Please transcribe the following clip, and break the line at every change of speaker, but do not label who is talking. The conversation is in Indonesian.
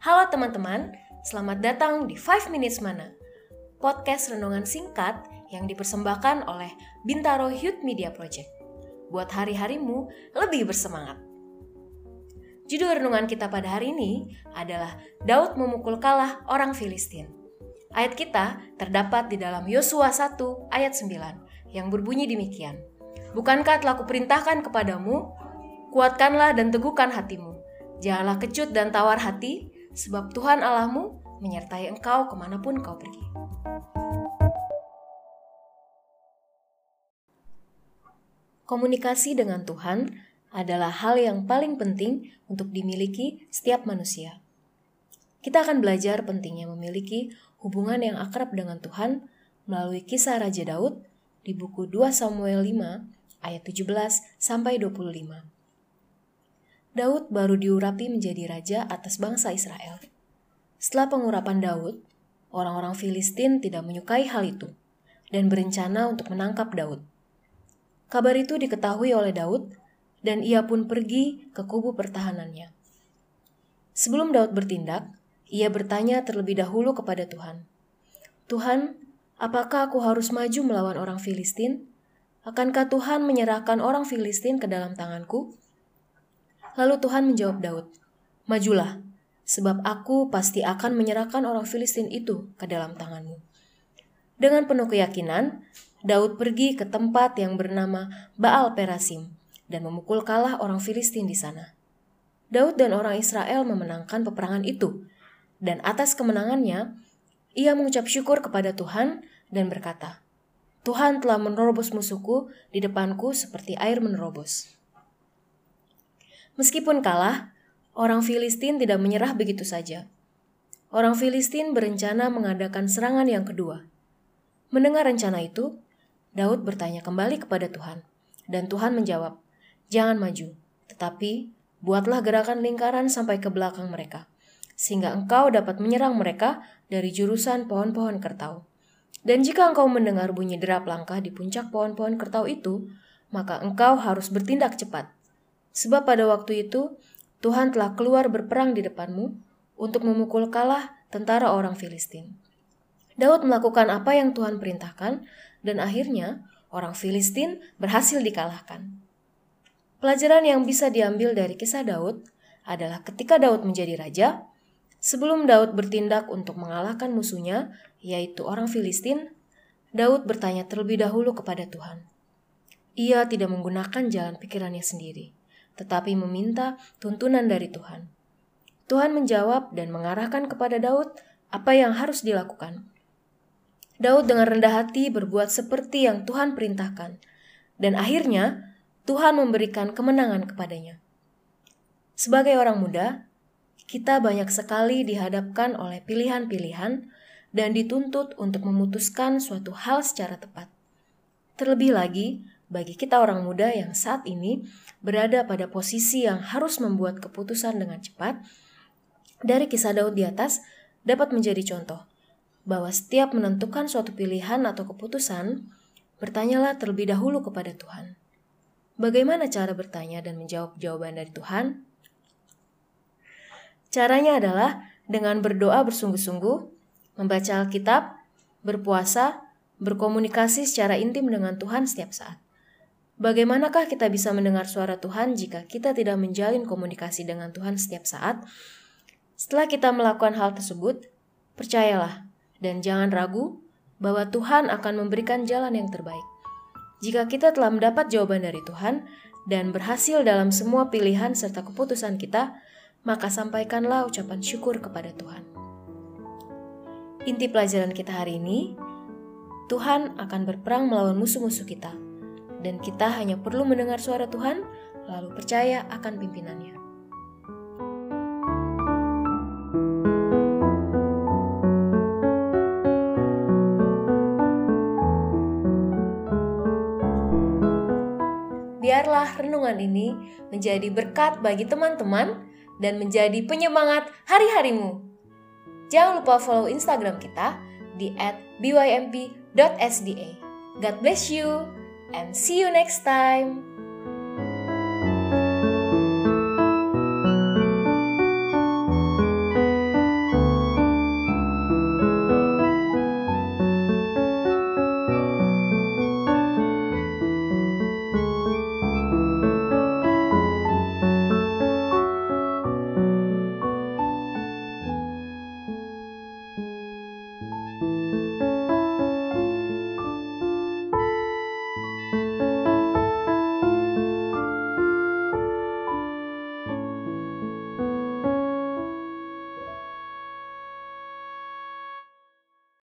Halo teman-teman, selamat datang di 5 Minutes Mana, podcast renungan singkat yang dipersembahkan oleh Bintaro Youth Media Project. Buat hari-harimu lebih bersemangat. Judul renungan kita pada hari ini adalah Daud memukul kalah orang Filistin. Ayat kita terdapat di dalam Yosua 1 ayat 9 yang berbunyi demikian. Bukankah telah kuperintahkan kepadamu, kuatkanlah dan teguhkan hatimu. Janganlah kecut dan tawar hati, sebab Tuhan Allahmu menyertai engkau ke mana pun kau pergi. Komunikasi dengan Tuhan adalah hal yang paling penting untuk dimiliki setiap manusia. Kita akan belajar pentingnya memiliki hubungan yang akrab dengan Tuhan melalui kisah Raja Daud di buku 2 Samuel 5 ayat 17 sampai 25. Daud baru diurapi menjadi raja atas bangsa Israel. Setelah pengurapan Daud, orang-orang Filistin tidak menyukai hal itu dan berencana untuk menangkap Daud. Kabar itu diketahui oleh Daud, dan ia pun pergi ke kubu pertahanannya. Sebelum Daud bertindak, ia bertanya terlebih dahulu kepada Tuhan, "Tuhan, apakah aku harus maju melawan orang Filistin? Akankah Tuhan menyerahkan orang Filistin ke dalam tanganku?" Lalu Tuhan menjawab Daud, "Majulah, sebab aku pasti akan menyerahkan orang Filistin itu ke dalam tanganmu." Dengan penuh keyakinan, Daud pergi ke tempat yang bernama Baal Perasim dan memukul kalah orang Filistin di sana. Daud dan orang Israel memenangkan peperangan itu, dan atas kemenangannya, ia mengucap syukur kepada Tuhan dan berkata, Tuhan telah menerobos musuhku di depanku seperti air menerobos. Meskipun kalah, orang Filistin tidak menyerah begitu saja. Orang Filistin berencana mengadakan serangan yang kedua. Mendengar rencana itu, Daud bertanya kembali kepada Tuhan, dan Tuhan menjawab, "Jangan maju, tetapi buatlah gerakan lingkaran sampai ke belakang mereka, sehingga engkau dapat menyerang mereka dari jurusan pohon-pohon kertau. Dan jika engkau mendengar bunyi derap langkah di puncak pohon-pohon kertau itu, maka engkau harus bertindak cepat, sebab pada waktu itu Tuhan telah keluar berperang di depanmu untuk memukul kalah tentara orang Filistin." Daud melakukan apa yang Tuhan perintahkan, dan akhirnya orang Filistin berhasil dikalahkan. Pelajaran yang bisa diambil dari kisah Daud adalah ketika Daud menjadi raja, sebelum Daud bertindak untuk mengalahkan musuhnya, yaitu orang Filistin, Daud bertanya terlebih dahulu kepada Tuhan. Ia tidak menggunakan jalan pikirannya sendiri, tetapi meminta tuntunan dari Tuhan. Tuhan menjawab dan mengarahkan kepada Daud apa yang harus dilakukan. Daud dengan rendah hati berbuat seperti yang Tuhan perintahkan, dan akhirnya Tuhan memberikan kemenangan kepadanya. Sebagai orang muda, kita banyak sekali dihadapkan oleh pilihan-pilihan dan dituntut untuk memutuskan suatu hal secara tepat. Terlebih lagi, bagi kita orang muda yang saat ini berada pada posisi yang harus membuat keputusan dengan cepat, dari kisah Daud di atas dapat menjadi contoh bahwa setiap menentukan suatu pilihan atau keputusan, bertanyalah terlebih dahulu kepada Tuhan. Bagaimana cara bertanya dan menjawab jawaban dari Tuhan? Caranya adalah dengan berdoa bersungguh-sungguh, membaca Alkitab, berpuasa, berkomunikasi secara intim dengan Tuhan setiap saat. Bagaimanakah kita bisa mendengar suara Tuhan jika kita tidak menjalin komunikasi dengan Tuhan setiap saat? Setelah kita melakukan hal tersebut, percayalah, dan jangan ragu bahwa Tuhan akan memberikan jalan yang terbaik. Jika kita telah mendapat jawaban dari Tuhan dan berhasil dalam semua pilihan serta keputusan kita, maka sampaikanlah ucapan syukur kepada Tuhan. Inti pelajaran kita hari ini, Tuhan akan berperang melawan musuh-musuh kita, dan kita hanya perlu mendengar suara Tuhan, lalu percaya akan pimpinannya. biarlah renungan ini menjadi berkat bagi teman-teman dan menjadi penyemangat hari-harimu. Jangan lupa follow Instagram kita di @bymp.sda. God bless you and see you next time.